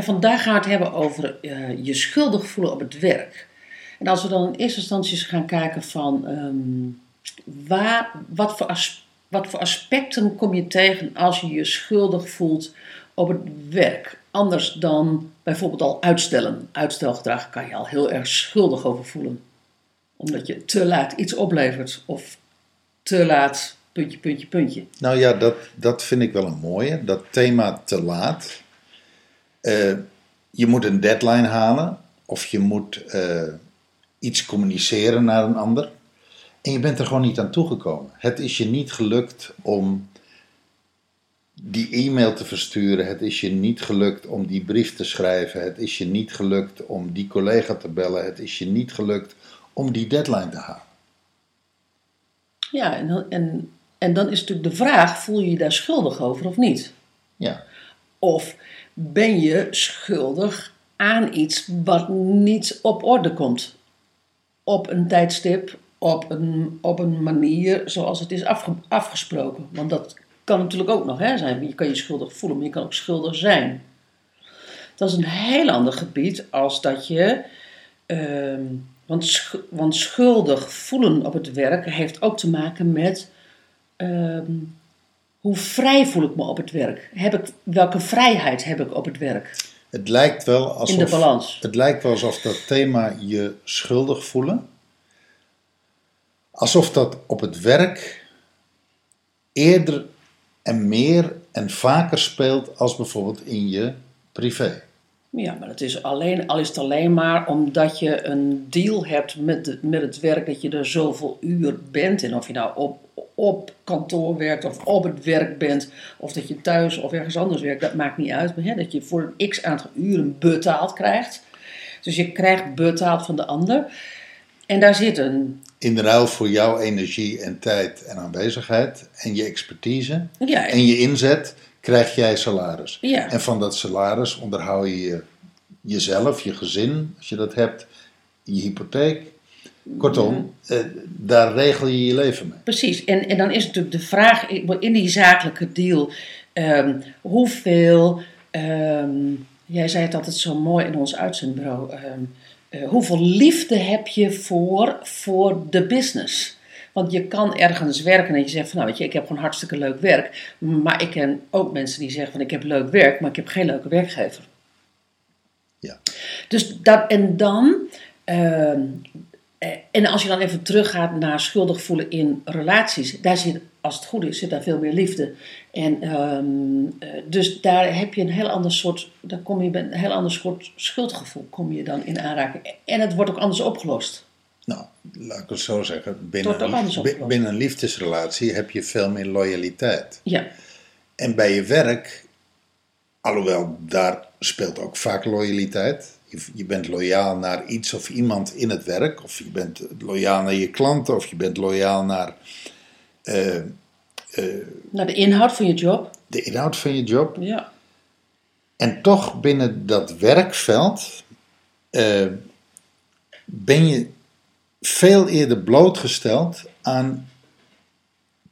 En vandaag gaan we het hebben over eh, je schuldig voelen op het werk. En als we dan in eerste instantie eens gaan kijken van ehm, waar, wat, voor wat voor aspecten kom je tegen als je je schuldig voelt op het werk. Anders dan bijvoorbeeld al uitstellen. Uitstelgedrag kan je al heel erg schuldig over voelen. Omdat je te laat iets oplevert of te laat puntje, puntje, puntje. Nou ja, dat, dat vind ik wel een mooie, dat thema te laat. Eh, je moet een deadline halen of je moet eh, iets communiceren naar een ander. En je bent er gewoon niet aan toegekomen. Het is je niet gelukt om die e-mail te versturen. Het is je niet gelukt om die brief te schrijven. Het is je niet gelukt om die collega te bellen. Het is je niet gelukt om die deadline te halen. Ja, en dan, en, en dan is natuurlijk de vraag: voel je je daar schuldig over of niet? Ja, Of ben je schuldig aan iets wat niet op orde komt? Op een tijdstip, op een, op een manier zoals het is afge- afgesproken. Want dat kan natuurlijk ook nog hè, zijn. Je kan je schuldig voelen, maar je kan ook schuldig zijn. Dat is een heel ander gebied als dat je. ehm, want, want schuldig voelen op het werk heeft ook te maken met. ehm, hoe vrij voel ik me op het werk? Heb ik, welke vrijheid heb ik op het werk? het lijkt wel alsof... In de balans. Het lijkt wel alsof dat thema je schuldig voelen, alsof dat op het werk eerder en meer en vaker speelt als bijvoorbeeld in je privé. Ja, maar het is alleen, al is het alleen maar omdat je een deal hebt met, met het werk dat je er zoveel uur bent. En of je nou op, op kantoor werkt of op het werk bent, of dat je thuis of ergens anders werkt, dat maakt niet uit. Maar hè, dat je voor een x aantal uren betaald krijgt. Dus je krijgt betaald van de ander. En daar zit een. In ruil voor jouw energie en tijd en aanwezigheid en je expertise Ja, en je inzet krijg jij salaris. Ja. En van dat salaris onderhoud je- jezelf, je gezin, als je dat hebt, je hypotheek. Kortom, eh, daar regel je je leven mee. Precies, en, en dan is natuurlijk de vraag in die zakelijke deal: ehm, hoeveel, ehm, jij zei het altijd zo mooi in ons uitzendbureau, eh, hoeveel liefde heb je voor, voor de business? Want je kan ergens werken en je zegt van nou weet je, ik heb gewoon hartstikke leuk werk. Maar ik ken ook mensen die zeggen van ik heb leuk werk, maar ik heb geen leuke werkgever. Ja. Dus dat, en dan, en als je dan even teruggaat naar schuldig voelen in relaties, daar zit, als het goed is, zit daar veel meer liefde. En ehm, eh, dus daar heb je een heel ander soort, daar kom je een heel ander soort schuldgevoel kom je dan in aanraking. En het wordt ook anders opgelost. Nou, laat ik het zo zeggen. Binnen, opgelost. binnen een liefdesrelatie heb je veel meer loyaliteit. Ja, En bij je werk, alhoewel daar speelt ook vaak loyaliteit. Je, je bent loyaal naar iets of iemand in het werk. Of je bent loyaal naar je klanten. Of je bent loyaal naar eh, naar de inhoud van je job. de inhoud van je job. Ja, En toch binnen dat werkveld eh, ben je veel eerder blootgesteld aan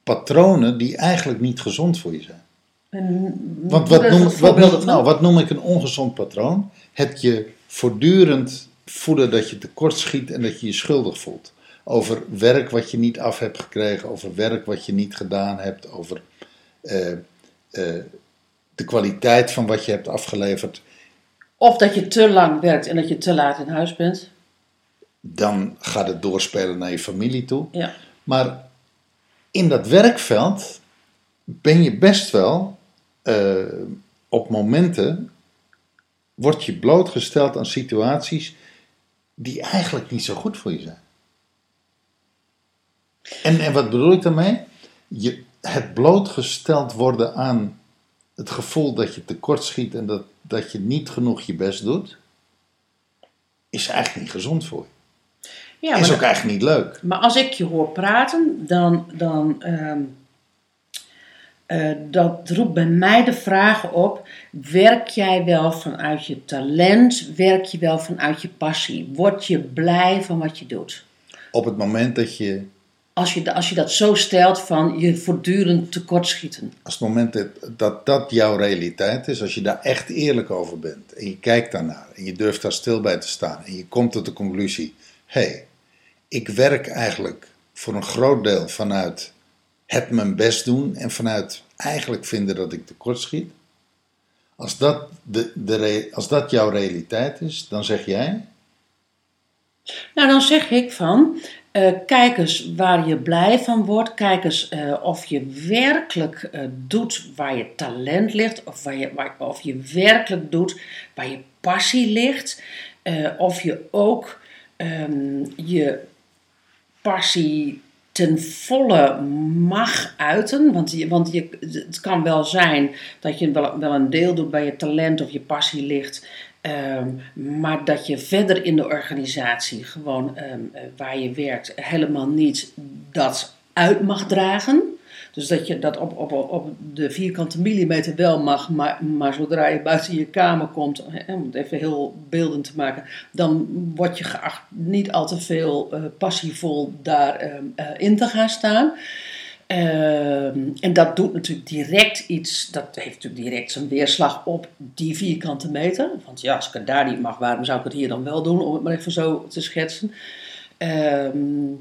patronen die eigenlijk niet gezond voor je zijn. en Want wat noem, wat noem, nou, wat noem ik een ongezond patroon? Het je voortdurend voelen dat je tekort schiet en dat je je schuldig voelt. Over werk wat je niet af hebt gekregen, over werk wat je niet gedaan hebt, over eh, eh, de kwaliteit van wat je hebt afgeleverd. Of dat je te lang werkt en dat je te laat in huis bent. Dan gaat het doorspelen naar je familie toe. Ja. Maar in dat werkveld ben je best wel eh, op momenten word je blootgesteld aan situaties die eigenlijk niet zo goed voor je zijn. En, en wat bedoel ik daarmee? Je, het blootgesteld worden aan het gevoel dat je tekortschiet en dat, dat je niet genoeg je best doet, is eigenlijk niet gezond voor je. Ja, is ook eigenlijk niet leuk. maar als ik je hoor praten, dan, dan ehm, eh, dat roept bij mij de vraag op: werk jij wel vanuit je talent? Werk je wel vanuit je passie? Word je blij van wat je doet? Op het moment dat je, Als je, als je dat zo stelt van je voortdurend tekortschieten. als het moment dat, dat dat jouw realiteit is, als je daar echt eerlijk over bent en je kijkt daarnaar en je durft daar stil bij te staan en je komt tot de conclusie: hé, hey, ik werk eigenlijk voor een groot deel vanuit het mijn best doen en vanuit eigenlijk vinden dat ik tekortschiet. Als dat, de, de, als dat jouw realiteit is, dan zeg jij, Nou, dan zeg ik van, eh, kijk eens waar je blij van wordt. Kijk eens eh, of je werkelijk eh, doet waar je talent ligt. Of, waar je, waar, of je werkelijk doet waar je passie ligt. Of je ook ehm, je passie ten volle mag uiten. Want, je, want je, het kan wel zijn dat je wel, wel een deel doet waar je talent of je passie ligt. Ehm, maar dat je verder in de organisatie, gewoon ehm, eh, waar je werkt, helemaal niet dat uit mag dragen. Dus dat je dat op, op, op de vierkante millimeter wel mag, maar, maar zodra je buiten je kamer komt, hè, om het even heel beeldend te maken, dan word je geacht niet al te veel eh, passievol daarin in te gaan staan. Ehm, en dat doet natuurlijk direct iets, dat heeft natuurlijk direct zijn weerslag op die vierkante meter. Want ja, als ik het daar niet mag, waarom zou ik het hier dan wel doen, om het maar even zo te schetsen. Ehm,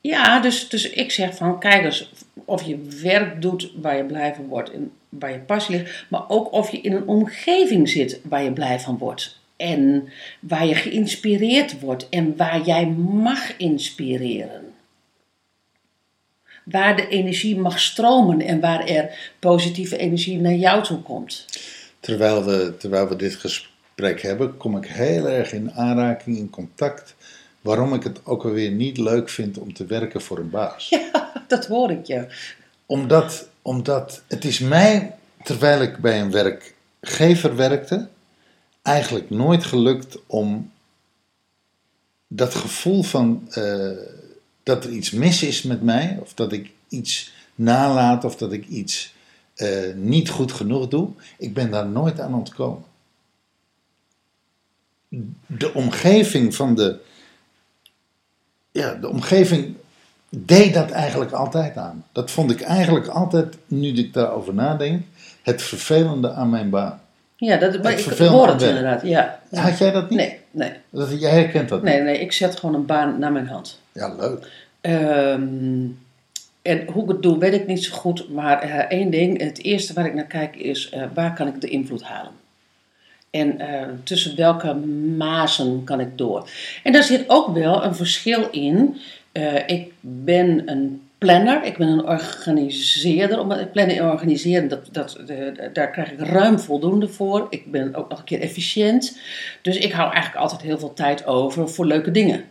ja, dus, dus ik zeg van, kijk eens of je werk doet waar je blij van wordt en waar je passie ligt. Maar ook of je in een omgeving zit waar je blij van wordt. En waar je geïnspireerd wordt en waar jij mag inspireren waar de energie mag stromen en waar er positieve energie naar jou toe komt. terwijl we, terwijl we dit gesprek hebben, kom ik heel erg in aanraking, in contact, waarom ik het ook alweer niet leuk vind om te werken voor een baas. Ja, dat hoor ik je. Omdat, omdat het is mij, terwijl ik bij een werkgever werkte, eigenlijk nooit gelukt om dat gevoel van eh, dat er iets mis is met mij, of dat ik iets nalaat, of dat ik iets eh, niet goed genoeg doe. Ik ben daar nooit aan ontkomen. De omgeving van de. Ja, de omgeving deed dat eigenlijk altijd aan. Dat vond ik eigenlijk altijd, nu ik daarover nadenk, het vervelende aan mijn baan. Ja, dat, maar ik hoor het werk. inderdaad. Ja. Had jij dat niet? Nee, nee, Dat, jij herkent dat niet? nee, nee, ik zet gewoon een baan naar mijn hand. Ja, leuk. Ehm, en hoe ik het doe, weet ik niet zo goed. Maar eh, één ding, het eerste waar ik naar kijk is, eh, waar kan ik de invloed halen? En eh, tussen welke mazen kan ik door? En daar zit ook wel een verschil in. Eh, ik ben een planner, ik ben een organiseerder. Plannen en organiseren, dat, dat, eh, daar krijg ik ruim voldoende voor. Ik ben ook nog een keer efficiënt. Dus ik hou eigenlijk altijd heel veel tijd over voor leuke dingen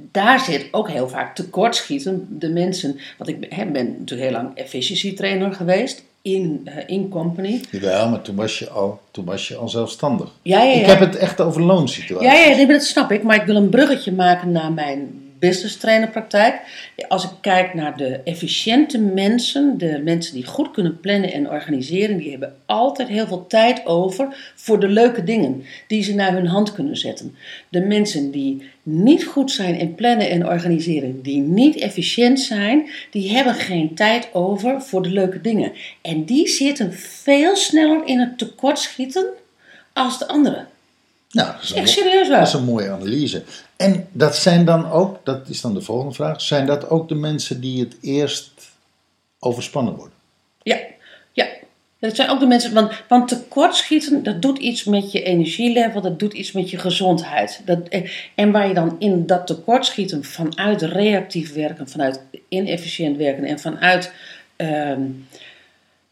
daar zit ook heel vaak tekortschieten. De mensen, want ik ben natuurlijk heel lang efficiency trainer geweest in, eh, in company. Jawel, maar toen was je al, toen was je al zelfstandig. Ja, ja, ja. Ik heb het echt over loonsituaties. Ja, ja, nee, dat snap ik. Maar ik wil een bruggetje maken naar mijn business trainerpraktijk. Als ik kijk naar de efficiënte mensen, de mensen die goed kunnen plannen en organiseren, die hebben altijd heel veel tijd over voor de leuke dingen die ze naar hun hand kunnen zetten. De mensen die niet goed zijn in plannen en organiseren, die niet efficiënt zijn, die hebben geen tijd over voor de leuke dingen. En die zitten veel sneller in het tekortschieten als de anderen. Nou, dat is, Echt serieus waar. dat is een mooie analyse. En dat zijn dan ook, dat is dan de volgende vraag, zijn dat ook de mensen die het eerst overspannen worden? Ja, ja. Dat zijn ook de mensen, want, want tekortschieten, dat doet iets met je energielevel, dat doet iets met je gezondheid. Dat, en- en waar je dan in dat tekortschieten vanuit reactief werken, vanuit inefficiënt werken en vanuit, ehm,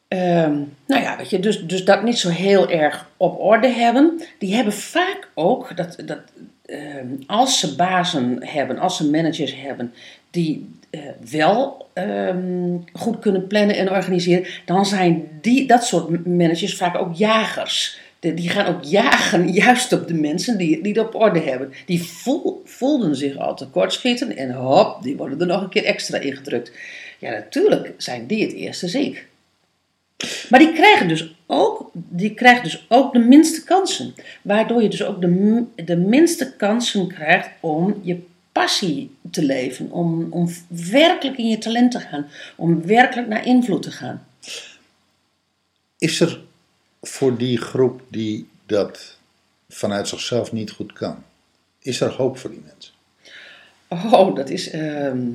ehm, nou ja, weet je, dus, dus dat niet zo heel erg op orde hebben, die hebben vaak ook, dat, dat, ehm, als ze bazen hebben, als ze managers hebben, die eh, wel ehm, goed kunnen plannen en organiseren, dan zijn die, dat soort managers vaak ook jagers. die gaan ook jagen juist op de mensen die het niet op orde hebben. Die voel, voelden zich al tekortschieten en hop, die worden er nog een keer extra ingedrukt. Ja, natuurlijk zijn die het eerste ziek. Maar die krijgen dus ook, die krijgen dus ook de minste kansen. Waardoor je dus ook de, de minste kansen krijgt om je passie te leven. Om, om werkelijk in je talent te gaan. Om werkelijk naar invloed te gaan. Is er voor die groep die dat vanuit zichzelf niet goed kan, is er hoop voor die mensen? Oh, dat is. ehm,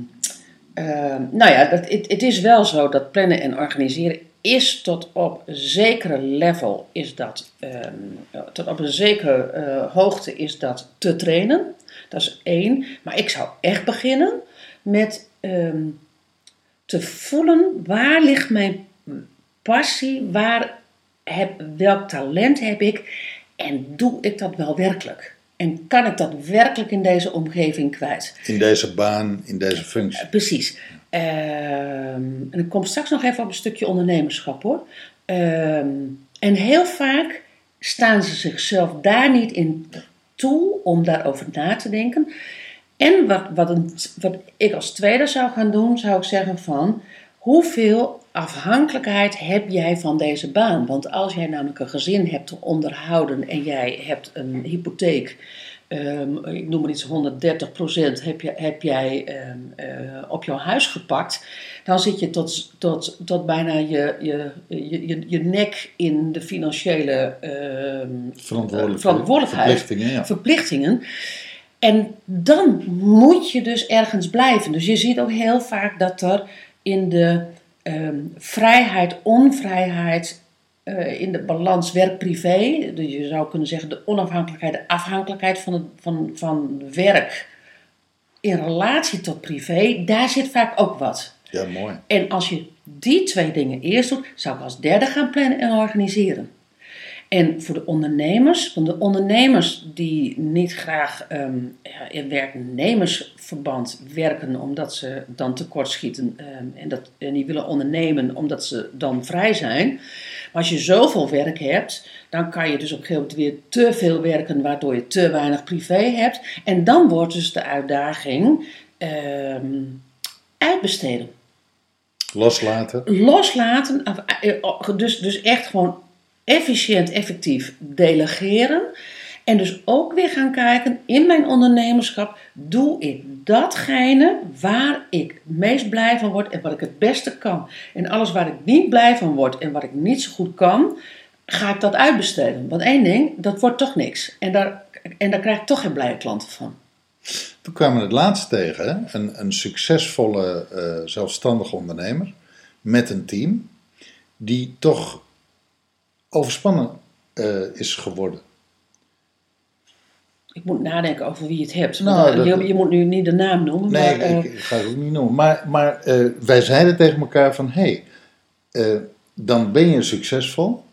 ehm, nou ja, het is wel zo dat plannen en organiseren is tot op een zekere level is dat, ehm, tot op een zekere eh, hoogte is dat te trainen. Dat is één. Maar ik zou echt beginnen met ehm, te voelen waar ligt mijn passie, waar heb, welk talent heb ik en doe ik dat wel werkelijk? En kan ik dat werkelijk in deze omgeving kwijt? In deze baan, in deze functie. Precies. Ehm, en ik kom straks nog even op een stukje ondernemerschap hoor. Ehm, en heel vaak staan ze zichzelf daar niet in toe om daarover na te denken. En wat, wat, wat ik als tweede zou gaan doen, zou ik zeggen van hoeveel afhankelijkheid heb jij van deze baan? Want als jij namelijk een gezin hebt te onderhouden en jij hebt een hypotheek, ehm, ik noem maar iets 130% heb, je, heb jij ehm, eh, op jouw huis gepakt, dan zit je tot, tot, tot bijna je, je, je, je, je nek in de financiële Verantwoordelijk, verantwoordelijkheid Verplichtingen, ja. verplichtingen. En dan moet je dus ergens blijven. Dus je ziet ook heel vaak dat er in de vrijheid, onvrijheid, eh, in de balans werk-privé, dus je zou kunnen zeggen de onafhankelijkheid, de afhankelijkheid van, het, van, van werk in relatie tot privé, daar zit vaak ook wat. Ja, mooi. En als je die twee dingen eerst doet, zou ik als derde gaan plannen en organiseren. En voor de ondernemers, want de ondernemers die niet graag ehm, in werknemersverband werken omdat ze dan tekortschieten ehm, en, dat, en die willen ondernemen omdat ze dan vrij zijn. Maar als je zoveel werk hebt, dan kan je dus op een gegeven moment weer te veel werken waardoor je te weinig privé hebt. En dan wordt dus de uitdaging ehm, uitbesteden Loslaten. loslaten, of, eh, dus, dus echt gewoon efficiënt, effectief delegeren. En dus ook weer gaan kijken in mijn ondernemerschap, doe ik datgene waar ik meest blij van word en wat ik het beste kan. En alles waar ik niet blij van word en wat ik niet zo goed kan, ga ik dat uitbesteden. Want één ding, dat wordt toch niks. En daar, en daar krijg ik toch geen blije klanten van. We kwamen het laatst tegen, een, een succesvolle eh, zelfstandige ondernemer met een team die toch overspannen eh, is geworden. Ik moet nadenken over wie je het hebt. Nou, eh, dat- je, je moet nu niet de naam noemen. Nee, maar, eh, ik, ik ga het ook niet noemen. Maar, maar eh, wij zeiden tegen elkaar van, hé, hey, dan ben je succesvol.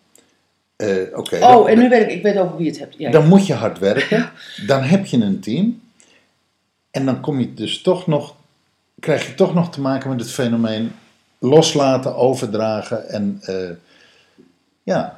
Oké, dan- oh, en nu weet ik, ik weet over wie je het hebt. Ja, dan moet je hard werken. Dan heb je een team. En dan kom je dus toch nog, krijg je toch nog te maken met het fenomeen loslaten, overdragen en ja.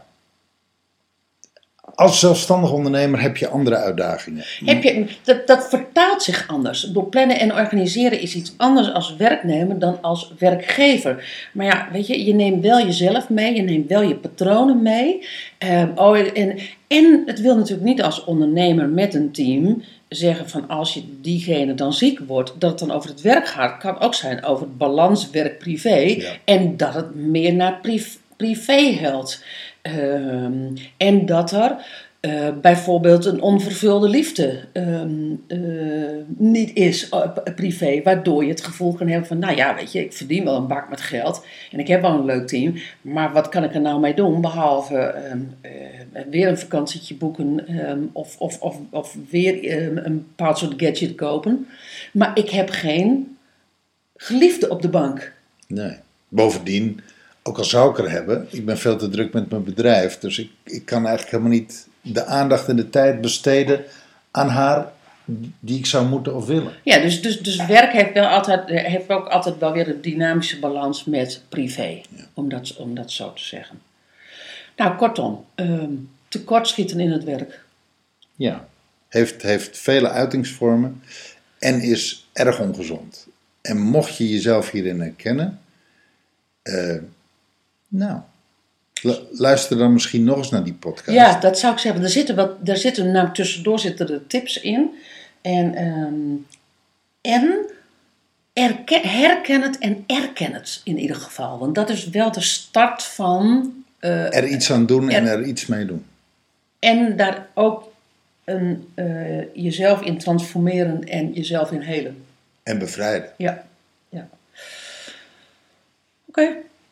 Als zelfstandig ondernemer heb je andere uitdagingen. Heb je, dat, dat vertaalt zich anders. Door plannen en organiseren is iets anders als werknemer dan als werkgever. Maar ja, weet je, je neemt wel jezelf mee, je neemt wel je patronen mee. Ehm, oh, en, en het wil natuurlijk niet als ondernemer met een team zeggen van als je diegene dan ziek wordt, dat het dan over het werk gaat. Het kan ook zijn over het balans werk-privé. Ja. En dat het meer naar priv- privé helpt. Ehm, en dat er eh, bijvoorbeeld een onvervulde liefde ehm, eh, niet is eh, privé, waardoor je het gevoel kan hebben van, nou ja, weet je, ik verdien wel een bak met geld en ik heb wel een leuk team, maar wat kan ik er nou mee doen behalve ehm, eh, weer een vakantietje boeken of, of, of, of weer een bepaald soort gadget kopen, maar ik heb geen geliefde op de bank. Nee. Bovendien, ook al zou ik er hebben, ik ben veel te druk met mijn bedrijf. Dus ik, ik kan eigenlijk helemaal niet de aandacht en de tijd besteden aan haar die ik zou moeten of willen. Ja, dus, dus, dus werk heeft, wel altijd, heeft ook altijd wel weer een dynamische balans met privé. Om, dat, om dat zo te zeggen. Nou, kortom. ehm, tekortschieten in het werk. Ja. Heeft, heeft vele uitingsvormen en is erg ongezond. En mocht je jezelf hierin herkennen, eh, nou, lu- luister dan misschien nog eens naar die podcast. Ja, dat zou ik zeggen. Er zitten, wat, er zitten nou, tussendoor zitten er tips in. En, ehm, en erken, herken het en erken het in ieder geval. Want dat is wel de start van. eh, Er iets aan doen en Er- er iets mee doen. en daar ook een, eh, jezelf in transformeren en jezelf in helen. En bevrijden. Ja, ja. Oké,